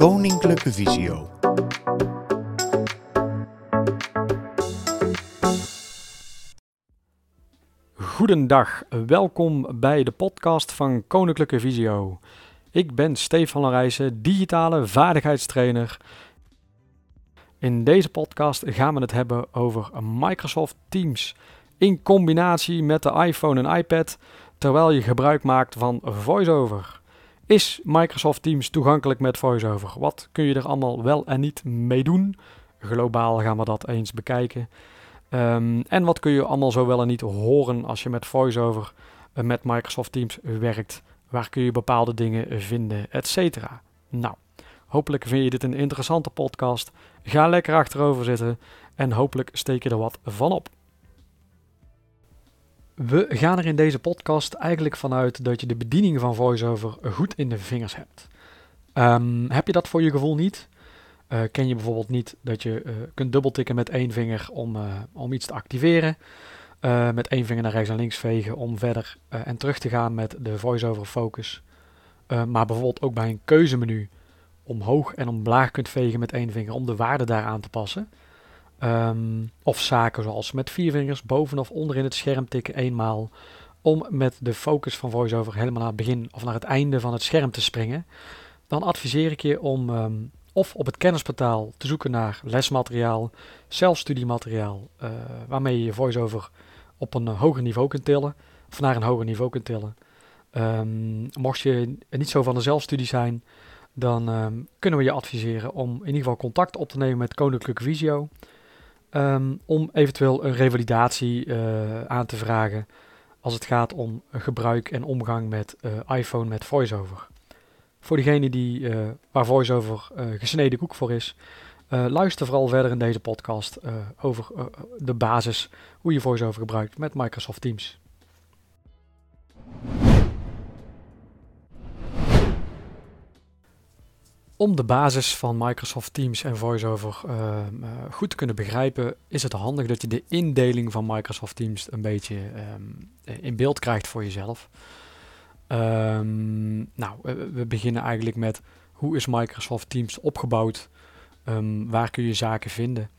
Koninklijke Visio. Goedendag, welkom bij de podcast van Koninklijke Visio. Ik ben Stefan Larijsen, digitale vaardigheidstrainer. In deze podcast gaan we het hebben over Microsoft Teams in combinatie met de iPhone en iPad terwijl je gebruik maakt van VoiceOver. Is Microsoft Teams toegankelijk met VoiceOver? Wat kun je er allemaal wel en niet mee doen? Globaal gaan we dat eens bekijken. Um, en wat kun je allemaal zo wel en niet horen als je met VoiceOver uh, met Microsoft Teams werkt? Waar kun je bepaalde dingen vinden, et cetera? Nou, hopelijk vind je dit een interessante podcast. Ga lekker achterover zitten en hopelijk steek je er wat van op. We gaan er in deze podcast eigenlijk vanuit dat je de bediening van VoiceOver goed in de vingers hebt. Um, heb je dat voor je gevoel niet? Uh, ken je bijvoorbeeld niet dat je uh, kunt dubbeltikken met één vinger om, uh, om iets te activeren? met één vinger naar rechts en links vegen om verder en terug te gaan met de VoiceOver Focus. maar bijvoorbeeld ook bij een keuzemenu omhoog en omlaag kunt vegen met één vinger om de waarde daar aan te passen. Um, of zaken zoals met vier vingers boven of onder in het scherm tikken eenmaal. Om met de focus van VoiceOver helemaal naar het begin of naar het einde van het scherm te springen. Dan adviseer ik je om um, of op het kennisportaal te zoeken naar lesmateriaal, zelfstudiemateriaal, uh, waarmee je je VoiceOver op een hoger niveau kunt tillen. Of naar een hoger niveau kunt tillen. Um, mocht je niet zo van de zelfstudie zijn, dan kunnen we je adviseren om in ieder geval contact op te nemen met Koninklijke Visio. Um, om eventueel een revalidatie uh, aan te vragen als het gaat om gebruik en omgang met uh, iPhone met VoiceOver. Voor diegene die, uh, waar VoiceOver gesneden koek voor is, luister vooral verder in deze podcast over de basis hoe je VoiceOver gebruikt met Microsoft Teams. Om de basis van Microsoft Teams en VoiceOver uh, uh, goed te kunnen begrijpen, is het handig dat je de indeling van Microsoft Teams een beetje um, in beeld krijgt voor jezelf. Um, nou, we beginnen eigenlijk met hoe is Microsoft Teams opgebouwd? Um, waar kun je zaken vinden?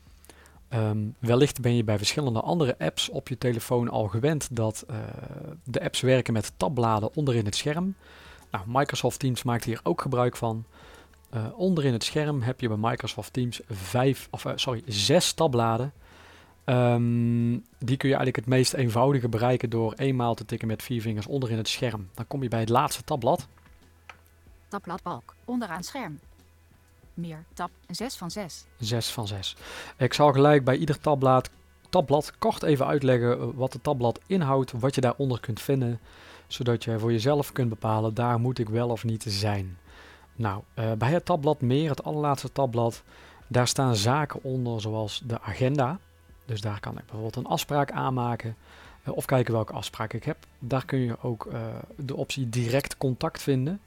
wellicht ben je bij verschillende andere apps op je telefoon al gewend dat de apps werken met tabbladen onderin het scherm. Nou, Microsoft Teams maakt hier ook gebruik van. Uh, onderin het scherm heb je bij Microsoft Teams vijf, of, uh, sorry, zes tabbladen. Um, die kun je eigenlijk het meest eenvoudige bereiken door eenmaal te tikken met vier vingers onderin het scherm. Dan kom je bij het laatste tabblad. Tabbladbalk, onderaan scherm. Meer, tab, 6 van 6. 6 van 6. Ik zal gelijk bij ieder tabblad, tabblad kort even uitleggen wat het tabblad inhoudt, wat je daaronder kunt vinden, zodat je voor jezelf kunt bepalen, daar moet ik wel of niet zijn. Nou, uh, bij het tabblad meer, het allerlaatste tabblad, daar staan zaken onder zoals de agenda. Dus daar kan ik bijvoorbeeld een afspraak aanmaken uh, of kijken welke afspraak ik heb. Daar kun je ook uh, de optie direct contact vinden,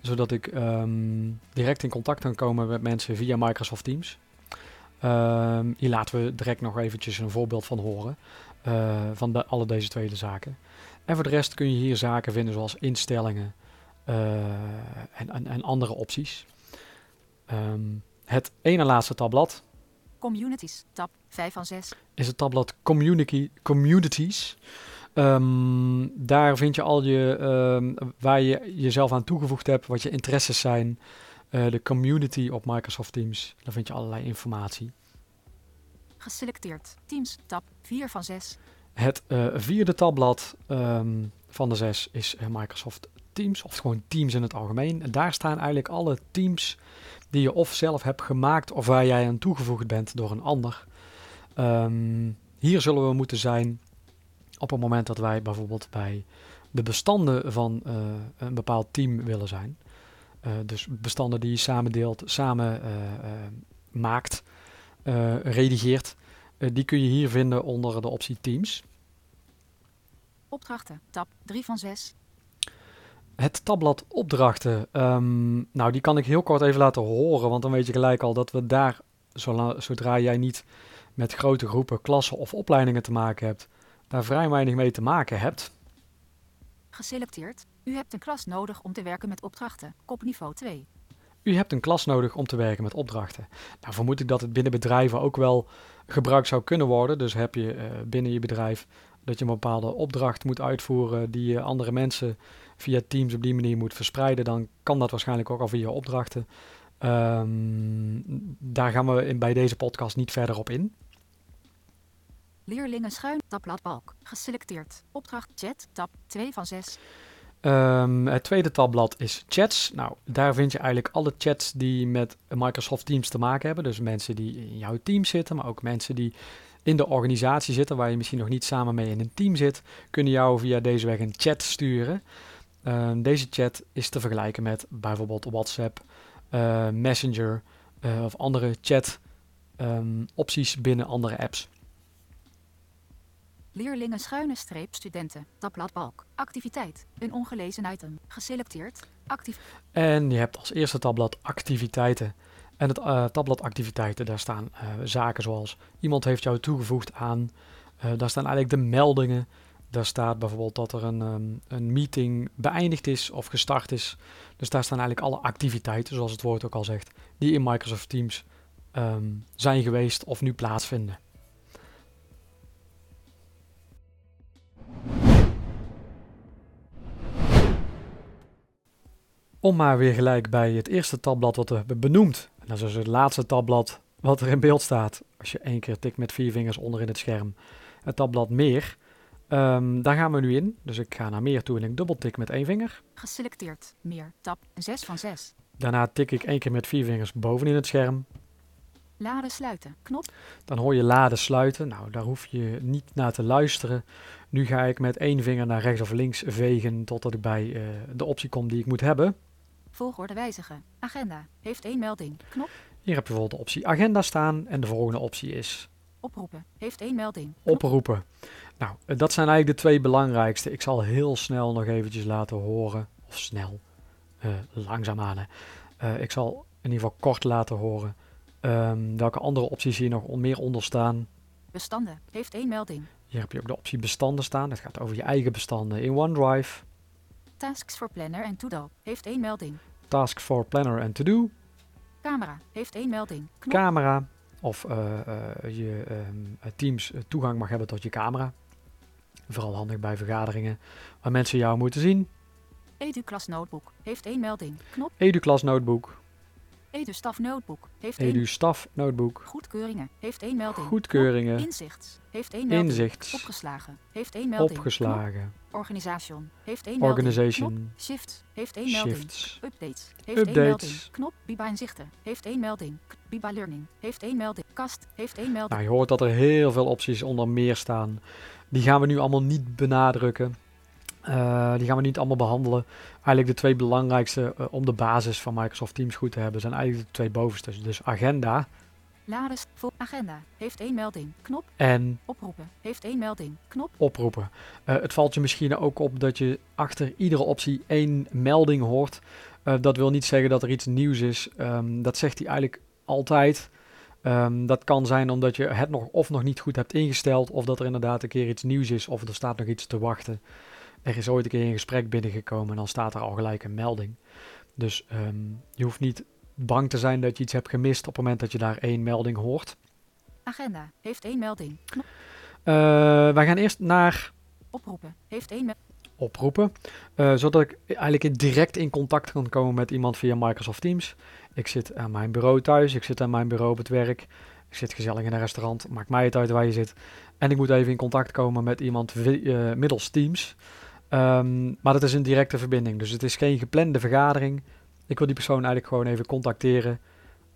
zodat ik um, direct in contact kan komen met mensen via Microsoft Teams. Um, hier laten we direct nog eventjes een voorbeeld van horen, van de, alle deze tweede zaken. En voor de rest kun je hier zaken vinden zoals instellingen, en, en, en, andere opties. Um, het ene laatste tabblad. Communities, tab 5 van 6. Is het tabblad community, Communities. Um, daar vind je al je, um, waar je jezelf aan toegevoegd hebt, wat je interesses zijn. Uh, de community op Microsoft Teams. Daar vind je allerlei informatie. Geselecteerd. Teams, tab 4 van 6. Het uh, vierde tabblad um, van de zes is Microsoft Teams, of gewoon Teams in het algemeen. En daar staan eigenlijk alle teams die je of zelf hebt gemaakt of waar jij aan toegevoegd bent door een ander. Um, hier zullen we moeten zijn op het moment dat wij bijvoorbeeld bij de bestanden van uh, een bepaald team willen zijn. Uh, dus bestanden die je samen deelt, samen uh, maakt, redigeert. die kun je hier vinden onder de optie Teams. Opdrachten, tab 3 van 6. Het tabblad opdrachten, um, nou die kan ik heel kort even laten horen, want dan weet je gelijk al dat we daar, zodra jij niet met grote groepen klassen of opleidingen te maken hebt, daar vrij weinig mee te maken hebt. Geselecteerd. U hebt een klas nodig om te werken met opdrachten, kopniveau 2. U hebt een klas nodig om te werken met opdrachten. Nou vermoed ik dat het binnen bedrijven ook wel gebruikt zou kunnen worden. Dus heb je uh, binnen je bedrijf dat je een bepaalde opdracht moet uitvoeren die je andere mensen via Teams op die manier moet verspreiden, dan kan dat waarschijnlijk ook al via opdrachten. Um, daar gaan we in, bij deze podcast niet verder op in. Leerlingen schuin, tabbladbalk, geselecteerd. Opdracht chat, tab 2 van 6. Um, het tweede tabblad is chats. Nou, daar vind je eigenlijk alle chats die met Microsoft Teams te maken hebben. Dus mensen die in jouw team zitten, maar ook mensen die in de organisatie zitten, waar je misschien nog niet samen mee in een team zit, kunnen jou via deze weg een chat sturen. Um, deze chat is te vergelijken met bijvoorbeeld WhatsApp, uh, Messenger uh, of andere chat um, opties binnen andere apps. Leerlingen schuine streep studenten. Tabblad balk. Activiteit. Een ongelezen item. Geselecteerd. Actief. En je hebt als eerste tabblad activiteiten. En het uh, tabblad activiteiten, daar staan zaken zoals iemand heeft jou toegevoegd aan. Daar staan eigenlijk de meldingen. Daar staat bijvoorbeeld dat er een, um, een meeting beëindigd is of gestart is. Dus daar staan eigenlijk alle activiteiten, zoals het woord ook al zegt, die in Microsoft Teams um, zijn geweest of nu plaatsvinden. Om maar weer gelijk bij het eerste tabblad wat we hebben benoemd. En dat is dus het laatste tabblad wat er in beeld staat. Als je één keer tikt met vier vingers onder in het scherm. Het tabblad meer. Um, daar gaan we nu in. Dus ik ga naar meer toe en ik dubbeltik met één vinger. Geselecteerd. Meer. Tab 6 van 6. Daarna tik ik één keer met vier vingers bovenin het scherm. Laden sluiten. Knop. Dan hoor je laden sluiten. Nou, daar hoef je niet naar te luisteren. Nu ga ik met één vinger naar rechts of links vegen totdat ik bij uh, de optie kom die ik moet hebben. Volgorde wijzigen. Agenda. Heeft één melding. Knop. Hier heb je bijvoorbeeld de optie agenda staan en de volgende optie is... Oproepen. Heeft één melding. Knop. Oproepen. Nou, dat zijn eigenlijk de twee belangrijkste. Ik zal heel snel nog eventjes laten horen. Of snel. Uh, langzaamaan. Uh, ik zal in ieder geval kort laten horen. Um, welke andere opties hier nog meer onder staan. Bestanden. Heeft één melding. Hier heb je ook de optie bestanden staan. Het gaat over je eigen bestanden in OneDrive. Tasks for Planner en To-Do. Heeft één melding. Tasks for Planner en To-Do. Camera. Heeft één melding. Knop. Camera. Of uh, uh, je um, Teams toegang mag hebben tot je camera. Vooral handig bij vergaderingen waar mensen jou moeten zien. EduClass Notebook. Heeft één melding. Knop. EduClass Notebook. EduStaf Notebook. Heeft EduStaf Notebook. Goedkeuringen. Heeft één melding. Goedkeuringen. Inzichts. Heeft één melding. Inzichts. Opgeslagen. Heeft één melding. Opgeslagen. Organisation. Heeft één melding. Knop. Shift. Heeft één melding. Shifts. Updates. Heeft Updates. één melding. Knop. Biba Inzichten. Heeft één melding. Biba Learning. Heeft één melding. Kast. Heeft één melding. Nou, je hoort dat er heel veel opties onder meer staan. Die gaan we nu allemaal niet benadrukken. Uh, die gaan we niet allemaal behandelen. Eigenlijk de twee belangrijkste uh, om de basis van Microsoft Teams goed te hebben zijn eigenlijk de twee bovenste. Dus agenda. Laden voor agenda. Heeft één melding. Knop. En oproepen. Heeft één melding. Knop. Oproepen. Uh, het valt je misschien ook op dat je achter iedere optie één melding hoort. dat wil niet zeggen dat er iets nieuws is. Um, dat zegt hij eigenlijk altijd. Um, dat kan zijn omdat je het nog of nog niet goed hebt ingesteld. Of dat er inderdaad een keer iets nieuws is. Of er staat nog iets te wachten er is ooit een keer een gesprek binnengekomen en dan staat er al gelijk een melding. Dus um, je hoeft niet bang te zijn dat je iets hebt gemist op het moment dat je daar één melding hoort. Agenda heeft één melding. Uh, wij gaan eerst naar oproepen. Heeft één melding. Oproepen, uh, zodat ik eigenlijk direct in contact kan komen met iemand via Microsoft Teams. Ik zit aan mijn bureau thuis, ik zit aan mijn bureau op het werk, ik zit gezellig in een restaurant, maakt mij het uit waar je zit. En ik moet even in contact komen met iemand uh, middels Teams. Um, maar dat is een directe verbinding, dus het is geen geplande vergadering. Ik wil die persoon eigenlijk gewoon even contacteren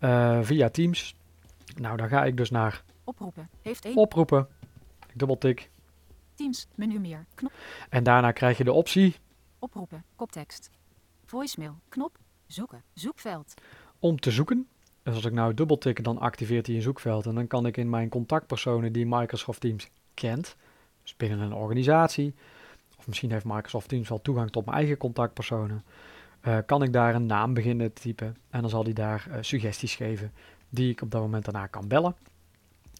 uh, via Teams. Nou, dan ga ik dus naar oproepen. Heeft één. Oproepen. Ik dubbeltik. Teams, menu meer, knop. En daarna krijg je de optie oproepen, koptekst. Voicemail, knop, zoeken, zoekveld. Om te zoeken. Dus als ik nou dubbeltik, dan activeert hij een zoekveld. En dan kan ik in mijn contactpersonen die Microsoft Teams kent, dus binnen een organisatie, of misschien heeft Microsoft Teams wel toegang tot mijn eigen contactpersonen, uh, kan ik daar een naam beginnen te typen en dan zal hij daar uh, suggesties geven die ik op dat moment daarna kan bellen.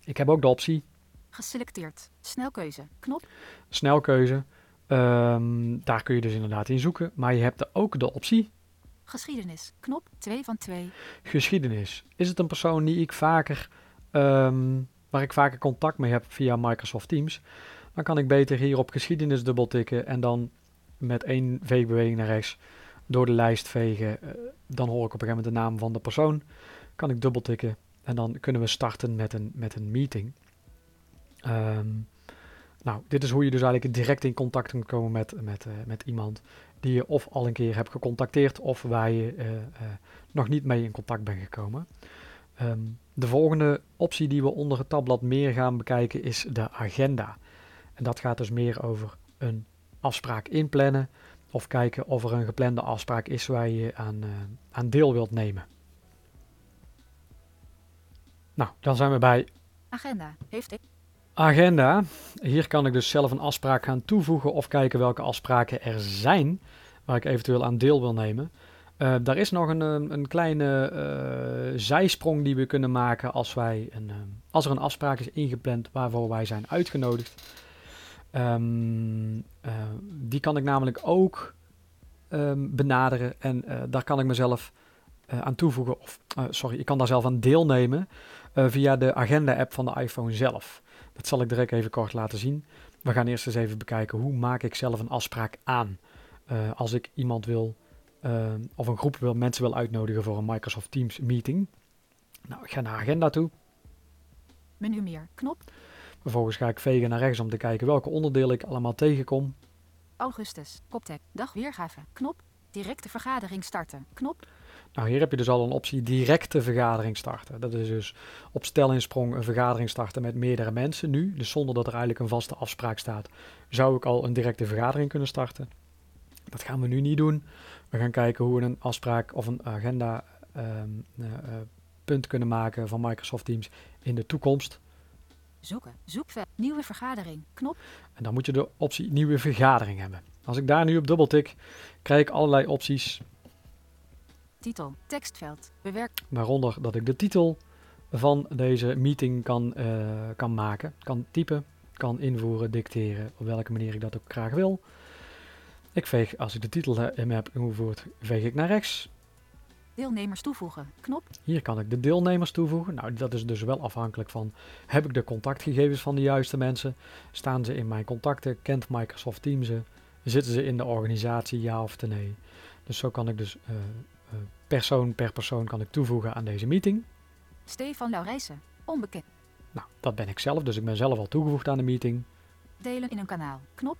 Ik heb ook de optie geselecteerd, snelkeuze, knop. Snelkeuze, um, daar kun je dus inderdaad in zoeken, maar je hebt er ook de optie Geschiedenis. Knop 2 van 2. Geschiedenis. Is het een persoon die ik vaker, ehm, waar ik vaker contact mee heb via Microsoft Teams? Dan kan ik beter hier op geschiedenis dubbeltikken en dan met één veegbeweging naar rechts door de lijst vegen. Eh, dan hoor ik op een gegeven moment de naam van de persoon. Kan ik dubbeltikken en dan kunnen we starten met een, met een meeting. Ehm, nou, dit is hoe je dus eigenlijk direct in contact kunt komen met, met, eh, met iemand die je of al een keer hebt gecontacteerd of waar je eh, eh, nog niet mee in contact bent gekomen. Ehm, de volgende optie die we onder het tabblad meer gaan bekijken is de agenda. En dat gaat dus meer over een afspraak inplannen of kijken of er een geplande afspraak is waar je aan, aan deel wilt nemen. Nou, dan zijn we bij Agenda. Heeft ik. Agenda. Hier kan ik dus zelf een afspraak gaan toevoegen of kijken welke afspraken er zijn waar ik eventueel aan deel wil nemen. Uh, daar is nog een, een kleine uh, zijsprong die we kunnen maken als, wij een, als er een afspraak is ingepland waarvoor wij zijn uitgenodigd. Um, die kan ik namelijk ook um, benaderen en daar kan ik mezelf aan toevoegen. Of, sorry, ik kan daar zelf aan deelnemen via de agenda-app van de iPhone zelf. Dat zal ik direct even kort laten zien. We gaan eerst eens even bekijken hoe maak ik zelf een afspraak aan. Uh, als ik iemand wil, uh, of een groep wil, mensen wil uitnodigen voor een Microsoft Teams meeting. Nou, ik ga naar agenda toe. Menu meer, knop. Vervolgens ga ik vegen naar rechts om te kijken welke onderdelen ik allemaal tegenkom. Augustus, koptek, dag weergave, knop. Directe vergadering starten, knop. Nou, hier heb je dus al een optie directe vergadering starten. Dat is dus op stel en sprong een vergadering starten met meerdere mensen nu. Dus zonder dat er eigenlijk een vaste afspraak staat, zou ik al een directe vergadering kunnen starten. Dat gaan we nu niet doen. We gaan kijken hoe we een afspraak of een agenda um, uh, punt kunnen maken van Microsoft Teams in de toekomst. Zoeken, zoekveld, nieuwe vergadering, knop. En dan moet je de optie nieuwe vergadering hebben. Als ik daar nu op dubbeltik, krijg ik allerlei opties Titel, tekstveld, bewerk. Waaronder dat ik de titel van deze meeting kan, uh, kan maken, kan typen, kan invoeren, dicteren, op welke manier ik dat ook graag wil. Ik veeg, als ik de titel heb ingevoerd, veeg ik naar rechts. Deelnemers toevoegen, knop. Hier kan ik de deelnemers toevoegen. Nou, dat is dus wel afhankelijk van, heb ik de contactgegevens van de juiste mensen? Staan ze in mijn contacten? Kent Microsoft Teams ze? Zitten ze in de organisatie, ja of nee? Dus zo kan ik dus uh, persoon per persoon kan ik toevoegen aan deze meeting. Stefan Laurijsen, onbekend. Nou, dat ben ik zelf, dus ik ben zelf al toegevoegd aan de meeting. Delen in een kanaal, knop.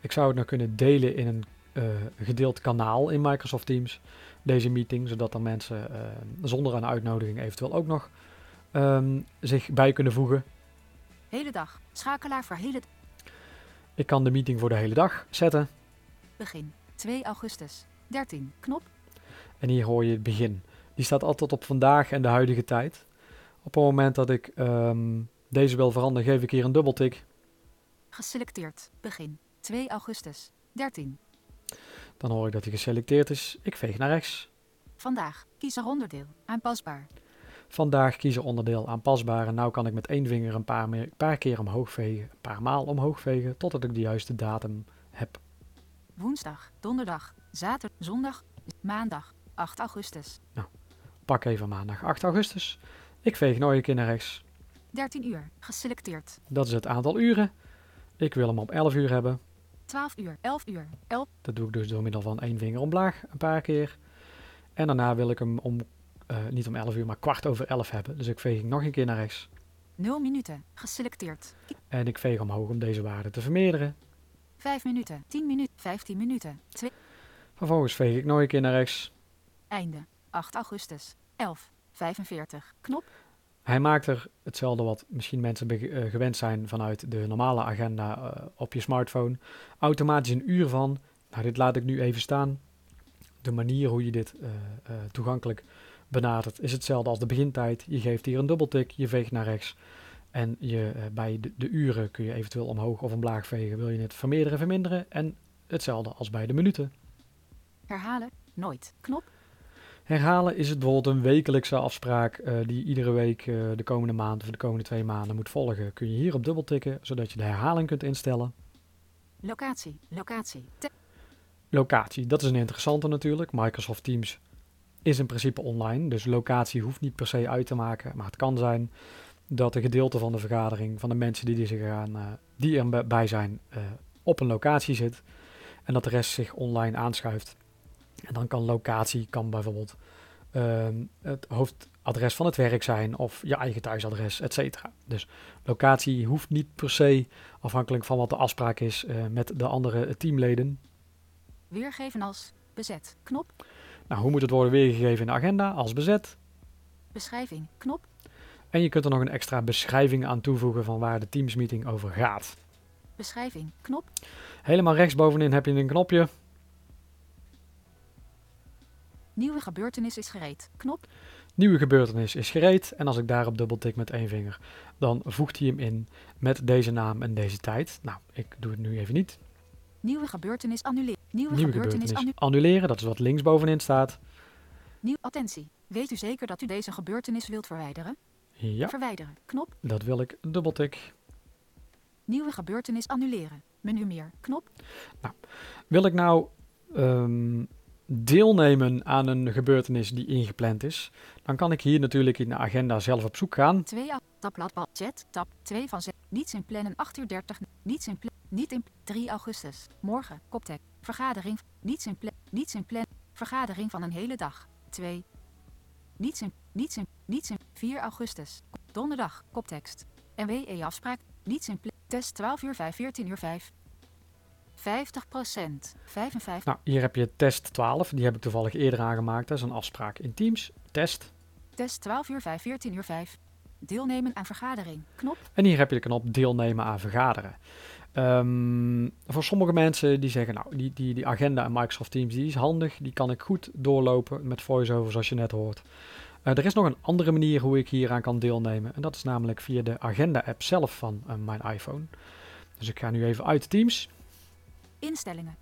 Ik zou het nou kunnen delen in een uh, gedeeld kanaal in Microsoft Teams, deze meeting, zodat er mensen uh, zonder een uitnodiging eventueel ook nog um, zich bij kunnen voegen. Hele dag, schakelaar voor hele Ik kan de meeting voor de hele dag zetten. Begin 2 augustus 13, knop. En hier hoor je het begin. Die staat altijd op vandaag en de huidige tijd. Op het moment dat ik um, deze wil veranderen, geef ik hier een dubbeltik. Geselecteerd. Begin. 2 augustus. 13. Dan hoor ik dat hij geselecteerd is. Ik veeg naar rechts. Vandaag. Kies er onderdeel. Aanpasbaar. Vandaag kies er onderdeel aanpasbaar. En nu kan ik met één vinger een paar, meer, paar keer omhoog vegen. Een paar maal omhoog vegen. Totdat ik de juiste datum heb. Woensdag. Donderdag. Zaterdag. Zondag. Maandag. 8 augustus. Nou, pak even maandag 8 augustus. Ik veeg nog een keer naar rechts. 13 uur, geselecteerd. Dat is het aantal uren. Ik wil hem op 11 uur hebben. 12 uur, 11 uur, 11. Dat doe ik dus door middel van één vinger omlaag een paar keer. En daarna wil ik hem om, uh, niet om 11 uur, maar kwart over 11 hebben. Dus ik veeg nog een keer naar rechts. 0 minuten, geselecteerd. En ik veeg omhoog om deze waarde te vermeerderen. 5 minuten, 10 minuten, 15 minuten, 2. Vervolgens veeg ik nog een keer naar rechts. Einde. 8 augustus. 11. 45. Knop. Hij maakt er hetzelfde wat misschien mensen uh, gewend zijn vanuit de normale agenda uh, op je smartphone. Automatisch een uur van. Nou, dit laat ik nu even staan. De manier hoe je dit uh, toegankelijk benadert is hetzelfde als de begintijd. Je geeft hier een dubbeltik, je veegt naar rechts. En je, bij de, de, uren kun je eventueel omhoog of omlaag vegen. Wil je het vermeerderen, verminderen. En hetzelfde als bij de minuten. Herhalen, nooit. Knop. Herhalen is het bijvoorbeeld een wekelijkse afspraak uh, die iedere week uh, de komende maand of de komende twee maanden moet volgen. Kun je hier op dubbel tikken, zodat je de herhaling kunt instellen. Locatie, locatie. Locatie, dat is een interessante natuurlijk. Microsoft Teams is in principe online. Dus locatie hoeft niet per se uit te maken. Maar het kan zijn dat een gedeelte van de vergadering, van de mensen die, die, zich gaan, uh, die erbij zijn, op een locatie zit. En dat de rest zich online aanschuift. En dan kan locatie, kan bijvoorbeeld uh, het hoofdadres van het werk zijn of je eigen thuisadres, et cetera. Dus locatie hoeft niet per se, afhankelijk van wat de afspraak is uh, met de andere teamleden. Weergeven als bezet, knop. Nou, hoe moet het worden weergegeven in de agenda? Als bezet. Beschrijving, knop. En je kunt er nog een extra beschrijving aan toevoegen van waar de Teams-meeting over gaat. Beschrijving, knop. Helemaal rechtsbovenin heb je een knopje. Nieuwe gebeurtenis is gereed, knop. Nieuwe gebeurtenis is gereed. En als ik daarop dubbeltik met één vinger, dan voegt hij hem in met deze naam en deze tijd. Nou, ik doe het nu even niet. Nieuwe gebeurtenis annuleren. Nieuwe, Nieuwe gebeurtenis, gebeurtenis annuleren, dat is wat linksbovenin staat. Nieuw attentie. Weet u zeker dat u deze gebeurtenis wilt verwijderen? Ja, Verwijderen, knop. dat wil ik. Dubbeltik. Nieuwe gebeurtenis annuleren. Menu meer, knop. Wil ik nou ehm, deelnemen aan een gebeurtenis die ingepland is, dan kan ik hier natuurlijk in de agenda zelf op zoek gaan. 2 tabbladbal chat tab 2 van 6 niets in plannen 8 uur 30 niets in plan niet in 3 augustus. Morgen koptek. Vergadering niets in plan niets in plan vergadering van een hele dag. 2 niets in niets in niets in 4 augustus. Donderdag koptekst. NWE afspraak. Niets in plan test 12 uur 5 14 uur 5 50% 55 Nou, hier heb je test 12, die heb ik toevallig eerder aangemaakt. Dat is een afspraak in Teams. Test. test 12 uur 5 14 uur 5 deelnemen aan vergadering knop En hier heb je de knop deelnemen aan vergaderen. Ehm, voor sommige mensen die zeggen, nou, die, die, die agenda in Microsoft Teams die is handig, die kan ik goed doorlopen met VoiceOver zoals je net hoort. Eh, er is nog een andere manier hoe ik hieraan kan deelnemen. En dat is namelijk via de agenda-app zelf van eh, mijn iPhone. Dus ik ga nu even uit Teams. Instellingen.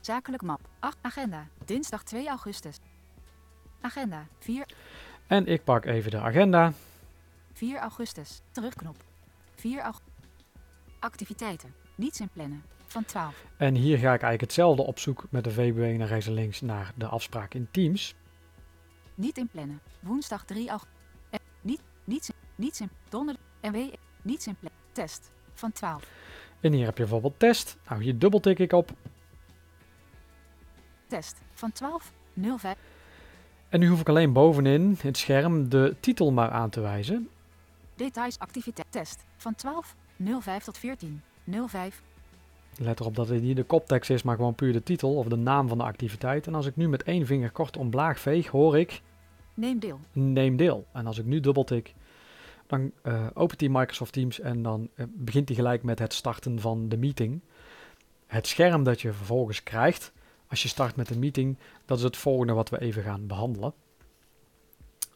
Zakelijk map. 8 agenda. Dinsdag 2 augustus. Agenda. 4, En ik pak even de agenda. 4 augustus. Terugknop. 4 augustus. Activiteiten. Niets in plannen. Van 12. En hier ga ik eigenlijk hetzelfde op zoek met de V-beweging naar rechts en links naar de afspraak in Teams. Niet in plannen. Woensdag 3 augustus. Niet, niets, in- niets in donderdag. NW. Niets in plannen. Test. Van 12. En hier heb je bijvoorbeeld test. Nou, hier dubbeltik ik op. Test. Van 12. 05. En nu hoef ik alleen bovenin het scherm de titel maar aan te wijzen. Details activiteit. Test. Van 12. 05 tot 14. 05. Let erop dat het niet de koptekst is, maar gewoon puur de titel of de naam van de activiteit. En als ik nu met één vinger kort omlaag veeg, hoor ik Neem deel. neem deel. En als ik nu dubbeltik, dan eh, opent hij Microsoft Teams en dan eh, begint hij gelijk met het starten van de meeting. Het scherm dat je vervolgens krijgt als je start met een meeting, dat is het volgende wat we even gaan behandelen.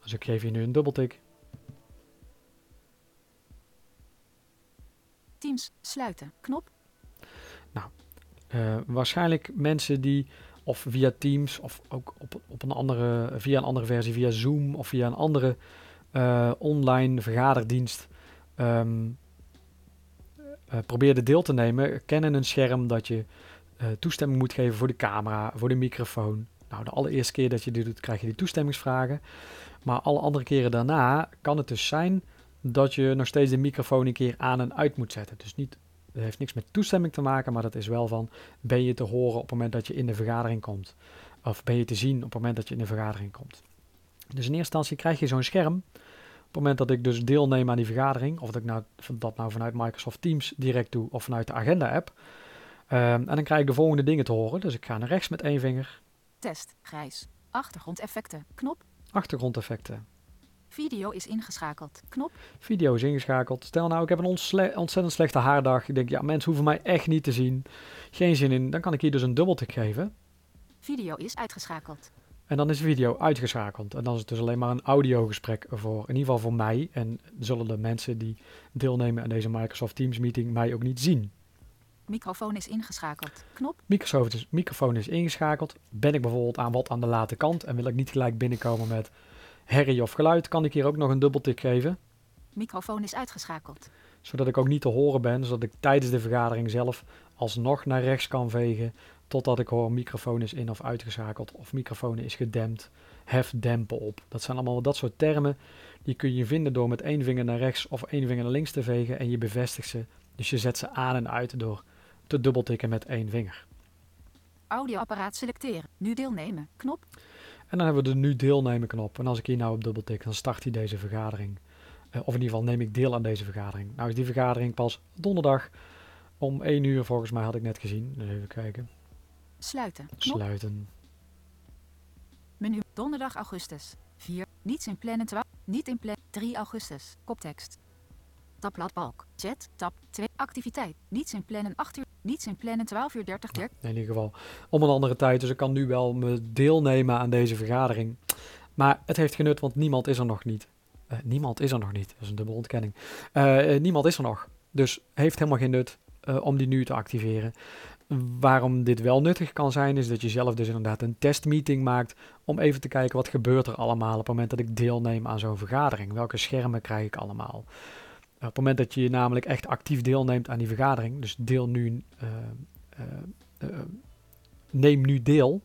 Dus ik geef hier nu een dubbeltik. Teams. Sluiten. Knop. Eh, waarschijnlijk mensen die of via Teams of ook op, op een andere, via een andere versie, via Zoom of via een andere eh, online vergaderdienst eh, probeerden deel te nemen, kennen een scherm dat je eh, toestemming moet geven voor de camera, voor de microfoon. Nou, de allereerste keer dat je dit doet, krijg je die toestemmingsvragen. Maar alle andere keren daarna kan het dus zijn dat je nog steeds de microfoon een keer aan en uit moet zetten. Dus niet, het heeft niks met toestemming te maken, maar dat is wel van, ben je te horen op het moment dat je in de vergadering komt? Of ben je te zien op het moment dat je in de vergadering komt? Dus in eerste instantie krijg je zo'n scherm. Op het moment dat ik dus deelneem aan die vergadering, of dat ik nou, dat nou vanuit Microsoft Teams direct doe of vanuit de agenda-app. Ehm, en dan krijg ik de volgende dingen te horen. Dus ik ga naar rechts met één vinger. Test. Grijs. Achtergrondeffecten. Knop. Achtergrondeffecten. Video is ingeschakeld. Knop. Video is ingeschakeld. Stel nou, ik heb een ontzettend slechte haardag. Ik denk, ja, mensen hoeven mij echt niet te zien. Geen zin in. Dan kan ik hier dus een dubbeltik geven. Video is uitgeschakeld. En dan is de video uitgeschakeld. En dan is het dus alleen maar een audiogesprek voor, in ieder geval voor mij. En zullen de mensen die deelnemen aan deze Microsoft Teams meeting mij ook niet zien. Microfoon is ingeschakeld. Knop. Microsoft is, microfoon is ingeschakeld. Ben ik bijvoorbeeld aan wat aan de late kant en wil ik niet gelijk binnenkomen met herrie of geluid, kan ik hier ook nog een dubbeltik geven. Microfoon is uitgeschakeld. Zodat ik ook niet te horen ben, zodat ik tijdens de vergadering zelf alsnog naar rechts kan vegen totdat ik hoor microfoon is in of uitgeschakeld of microfoon is gedempt, hef dempen op. Dat zijn allemaal dat soort termen die kun je vinden door met één vinger naar rechts of één vinger naar links te vegen en je bevestigt ze. Dus je zet ze aan en uit door te dubbeltikken met één vinger. Audioapparaat selecteren. Nu deelnemen. Knop. En dan hebben we de nu deelnemen knop. En als ik hier nou op dubbeltik, dan start hij deze vergadering. Uh, of in ieder geval neem ik deel aan deze vergadering. Nou is die vergadering pas donderdag om 1 uur volgens mij had ik net gezien. Dus even kijken. Sluiten. Knop. Sluiten. Menu. Donderdag augustus. 4. Niets in plannen 12. Niet in plan. 3 augustus. Koptekst. Tabbladbalk. Chat. Tab 2. Activiteit. Niets in plannen 8 uur. Niets in plannen 12 uur 30. Ja, in ieder geval om een andere tijd. Dus ik kan nu wel me deelnemen aan deze vergadering. Maar het heeft genut, want niemand is er nog niet. Uh, niemand is er nog niet. Dat is een dubbele ontkenning. Uh, niemand is er nog. Dus heeft helemaal geen nut uh, om die nu te activeren. Waarom dit wel nuttig kan zijn, is dat je zelf dus inderdaad een testmeeting maakt om even te kijken wat gebeurt er allemaal op het moment dat ik deelneem aan zo'n vergadering. Welke schermen krijg ik allemaal? op het moment dat je namelijk echt actief deelneemt aan die vergadering, dus deel nu, uh, uh, uh, neem nu deel,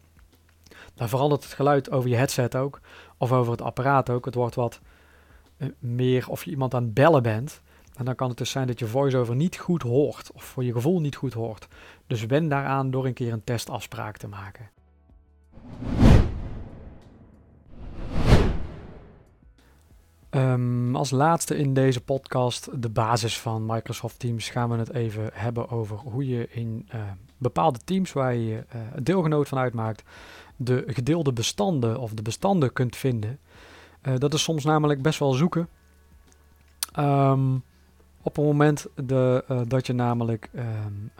dan verandert het geluid over je headset ook, of over het apparaat ook. Het wordt wat meer of je iemand aan het bellen bent. En dan kan het dus zijn dat je voice-over niet goed hoort, of voor je gevoel niet goed hoort. Dus wen daaraan door een keer een testafspraak te maken. Um, als laatste in deze podcast, de basis van Microsoft Teams, gaan we het even hebben over hoe je in uh, bepaalde teams waar je uh, deelgenoot van uitmaakt, de gedeelde bestanden of de bestanden kunt vinden. Uh, dat is soms namelijk best wel zoeken. Um, op het moment de, dat je namelijk um,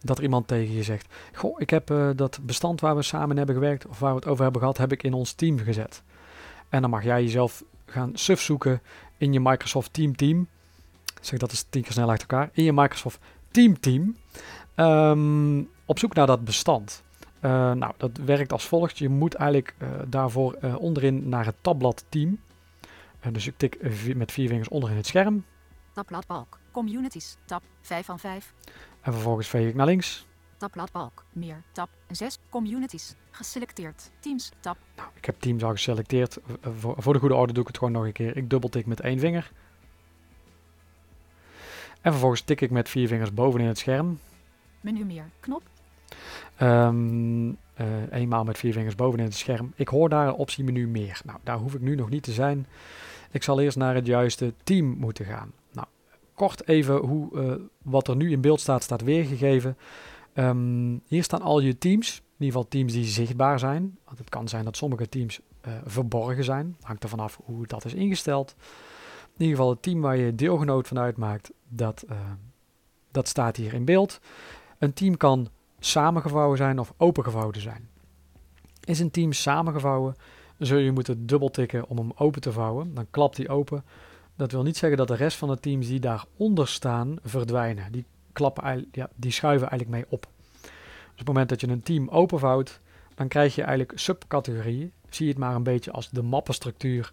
dat er iemand tegen je zegt: Goh, ik heb dat bestand waar we samen hebben gewerkt of waar we het over hebben gehad, heb ik in ons team gezet. En dan mag jij jezelf gaan suf zoeken in je Microsoft Team Team. Zeg dat is tien keer snel achter elkaar. In je Microsoft Team Team. Um, op zoek naar dat bestand. Nou, dat werkt als volgt. Je moet eigenlijk daarvoor onderin naar het tabblad Team. dus ik tik met vier vingers onderin het scherm. Tabblad balk. Communities. Tab 5 van 5. En vervolgens veeg ik naar links. Tabbladbalk. Meer. Tab 6. Communities. Geselecteerd. Teams. Tab. Nou, ik heb Teams al geselecteerd. Voor, voor de goede orde doe ik het gewoon nog een keer. Ik dubbeltik met één vinger. En vervolgens tik ik met vier vingers bovenin het scherm. Menu meer. Knop. Um, uh, eenmaal met vier vingers bovenin het scherm. Ik hoor daar een optie menu meer. Nou, daar hoef ik nu nog niet te zijn. Ik zal eerst naar het juiste team moeten gaan. Kort even hoe uh, wat er nu in beeld staat, staat weergegeven. Um, hier staan al je teams, in ieder geval teams die zichtbaar zijn. Het kan zijn dat sommige teams uh, verborgen zijn. Hangt er vanaf hoe dat is ingesteld. In ieder geval het team waar je deelgenoot van uitmaakt, dat, uh, dat staat hier in beeld. Een team kan samengevouwen zijn of opengevouwen zijn. Is een team samengevouwen, zul je moeten dubbeltikken om hem open te vouwen. Dan klapt hij open. Dat wil niet zeggen dat de rest van de teams die daaronder staan verdwijnen. Die klappen, ja, die schuiven eigenlijk mee op. Dus op het moment dat je een team openvouwt, dan krijg je eigenlijk subcategorieën. Zie het maar een beetje als de mappenstructuur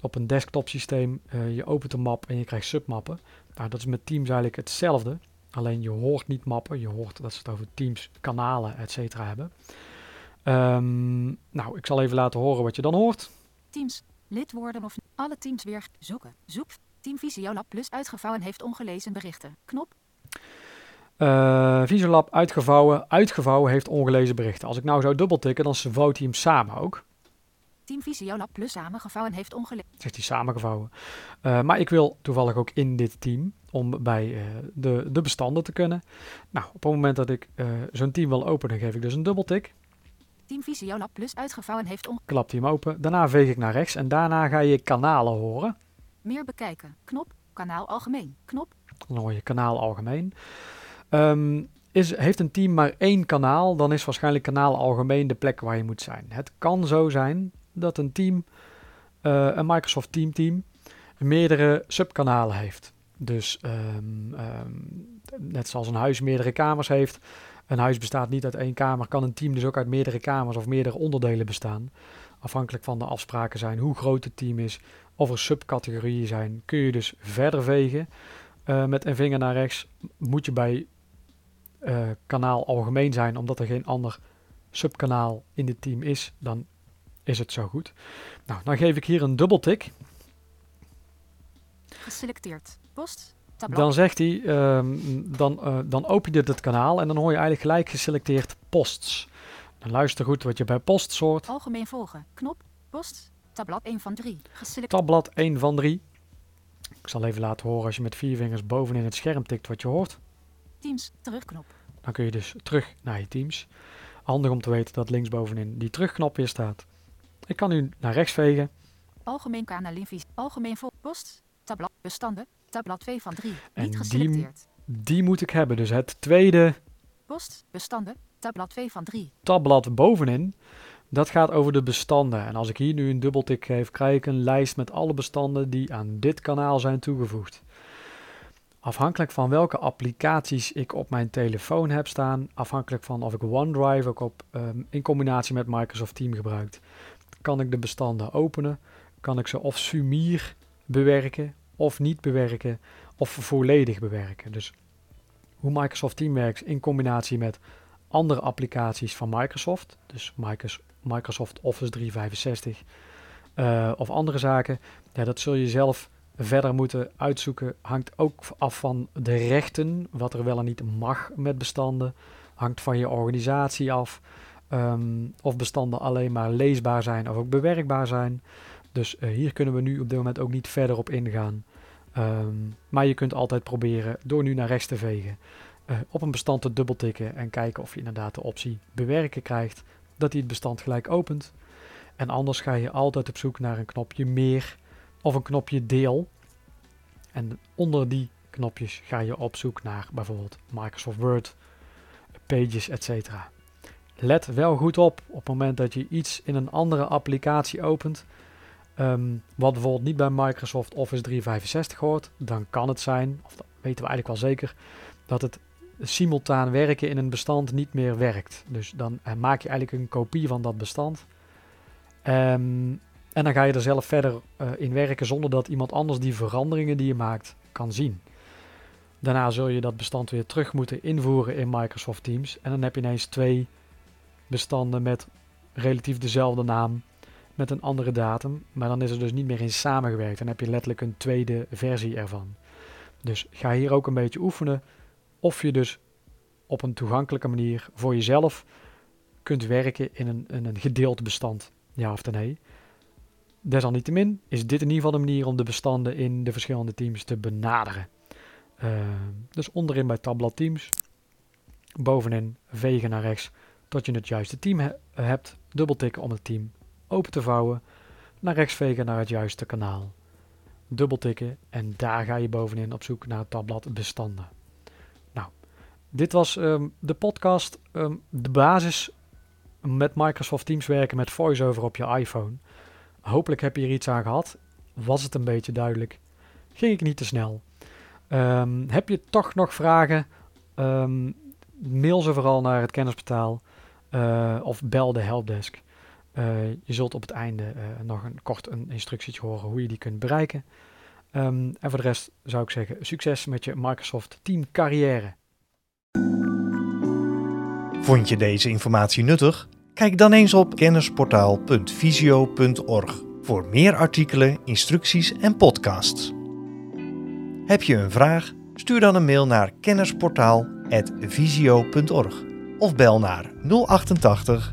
op een desktop systeem. Uh, je opent een map en je krijgt submappen. Nou, dat is met teams eigenlijk hetzelfde. Alleen je hoort niet mappen, je hoort dat ze het over teams, kanalen, et hebben. Um, nou, ik zal even laten horen wat je dan hoort. Teams, lidwoorden of alle teams weer zoeken. Zoek. Team Visiolab Plus uitgevouwen heeft ongelezen berichten. Knop. Uh, Visualab uitgevouwen, uitgevouwen heeft ongelezen berichten. Als ik nou zou dubbeltikken, dan vouwt hij hem samen ook. Team Visiolab Plus samengevouwen heeft ongelezen. Zegt hij samengevouwen. Uh, maar ik wil toevallig ook in dit team om bij uh, de, de bestanden te kunnen. Nou, op het moment dat ik zo'n team wil openen, geef ik dus een dubbeltik. Team Visiolab Plus uitgevouwen heeft ongelezen. Klapt hij hem open. Daarna veeg ik naar rechts en daarna ga je kanalen horen. Meer bekijken. Knop. Kanaal algemeen. Knop. Dan hoor je kanaal algemeen. Um, is, heeft een team maar één kanaal, dan is waarschijnlijk kanaal algemeen de plek waar je moet zijn. Het kan zo zijn dat een team, uh, een Microsoft Team team, meerdere subkanalen heeft. Dus um, um, net zoals een huis meerdere kamers heeft. Een huis bestaat niet uit één kamer, kan een team dus ook uit meerdere kamers of meerdere onderdelen bestaan. Afhankelijk van de afspraken zijn, hoe groot het team is, of er subcategorieën zijn, kun je dus verder vegen. Uh, met een vinger naar rechts moet je bij eh, kanaal algemeen zijn, omdat er geen ander subkanaal in dit team is, dan is het zo goed. Nou, dan geef ik hier een dubbeltik. Geselecteerd. Post. Dan zegt hij, ehm, dan, eh, dan open je dit het kanaal en dan hoor je eigenlijk gelijk geselecteerd posts. Dan luister goed wat je bij posts hoort. Algemeen volgen. Knop. Post. Tabblad 1 van 3. Geselecteerd. Tabblad 1 van 3. Ik zal even laten horen als je met vier vingers bovenin het scherm tikt wat je hoort. Teams. Terugknop. Dan kun je dus terug naar je teams. Handig om te weten dat linksbovenin die terugknop weer staat. Ik kan nu naar rechts vegen. Algemeen kanalinvisie. Algemeen vol. Post. Tabblad. Bestanden. Tabblad 2 van 3. En Niet geselecteerd. Die moet ik hebben. Dus het tweede Post. Bestanden. Tabblad 2 van 3. tabblad bovenin, dat gaat over de bestanden. En als ik hier nu een dubbeltik geef, krijg ik een lijst met alle bestanden die aan dit kanaal zijn toegevoegd. Afhankelijk van welke applicaties ik op mijn telefoon heb staan, afhankelijk van of ik OneDrive ook op, ehm, in combinatie met Microsoft Team gebruikt, kan ik de bestanden openen, kan ik ze of sumier bewerken of niet bewerken of volledig bewerken. Dus hoe Microsoft Team werkt in combinatie met andere applicaties van Microsoft, dus Micros- Microsoft Office 365 eh, of andere zaken, ja, dat zul je zelf verder moeten uitzoeken. Hangt ook af van de rechten, wat er wel en niet mag met bestanden. Hangt van je organisatie af. ehm, of bestanden alleen maar leesbaar zijn of ook bewerkbaar zijn. Dus eh, hier kunnen we nu op dit moment ook niet verder op ingaan. Ehm, maar je kunt altijd proberen door nu naar rechts te vegen eh, op een bestand te dubbeltikken en kijken of je inderdaad de optie bewerken krijgt, dat hij het bestand gelijk opent. En anders ga je altijd op zoek naar een knopje meer of een knopje deel. En onder die knopjes ga je op zoek naar bijvoorbeeld Microsoft Word, Pages, etc. Let wel goed op op het moment dat je iets in een andere applicatie opent, ehm, wat bijvoorbeeld niet bij Microsoft Office 365 hoort, dan kan het zijn, of dat weten we eigenlijk wel zeker, dat het simultaan werken in een bestand niet meer werkt. Dus dan eh, maak je eigenlijk een kopie van dat bestand. Ehm, en dan ga je er zelf verder eh, in werken zonder dat iemand anders die veranderingen die je maakt kan zien. Daarna zul je dat bestand weer terug moeten invoeren in Microsoft Teams. En dan heb je ineens twee bestanden met relatief dezelfde naam, met een andere datum. Maar dan is er dus niet meer in samengewerkt. Dan heb je letterlijk een tweede versie ervan. Dus ga hier ook een beetje oefenen of je dus op een toegankelijke manier voor jezelf kunt werken in een, in een gedeeld bestand. Ja of nee. Desalniettemin is dit in ieder geval de manier om de bestanden in de verschillende teams te benaderen. Uh, dus onderin bij tabblad teams, bovenin vegen naar rechts tot je het juiste team he hebt, dubbeltikken om het team open te vouwen, naar rechts vegen naar het juiste kanaal, dubbeltikken en daar ga je bovenin op zoek naar het tabblad bestanden. Nou, dit was um, de podcast, um, de basis met Microsoft Teams werken met VoiceOver op je iPhone. Hopelijk heb je er iets aan gehad. Was het een beetje duidelijk? Ging ik niet te snel? Um, heb je toch nog vragen? Mail ze vooral naar het kennisportaal uh, of bel de helpdesk. Uh, je zult op het einde uh, nog een kort een instructietje horen hoe je die kunt bereiken. Um, en voor de rest zou ik zeggen, succes met je Microsoft Team carrière. Vond je deze informatie nuttig? Kijk dan eens op kennisportaal.visio.org voor meer artikelen, instructies en podcasts. Heb je een vraag? Stuur dan een mail naar kennisportaal.visio.org of bel naar 088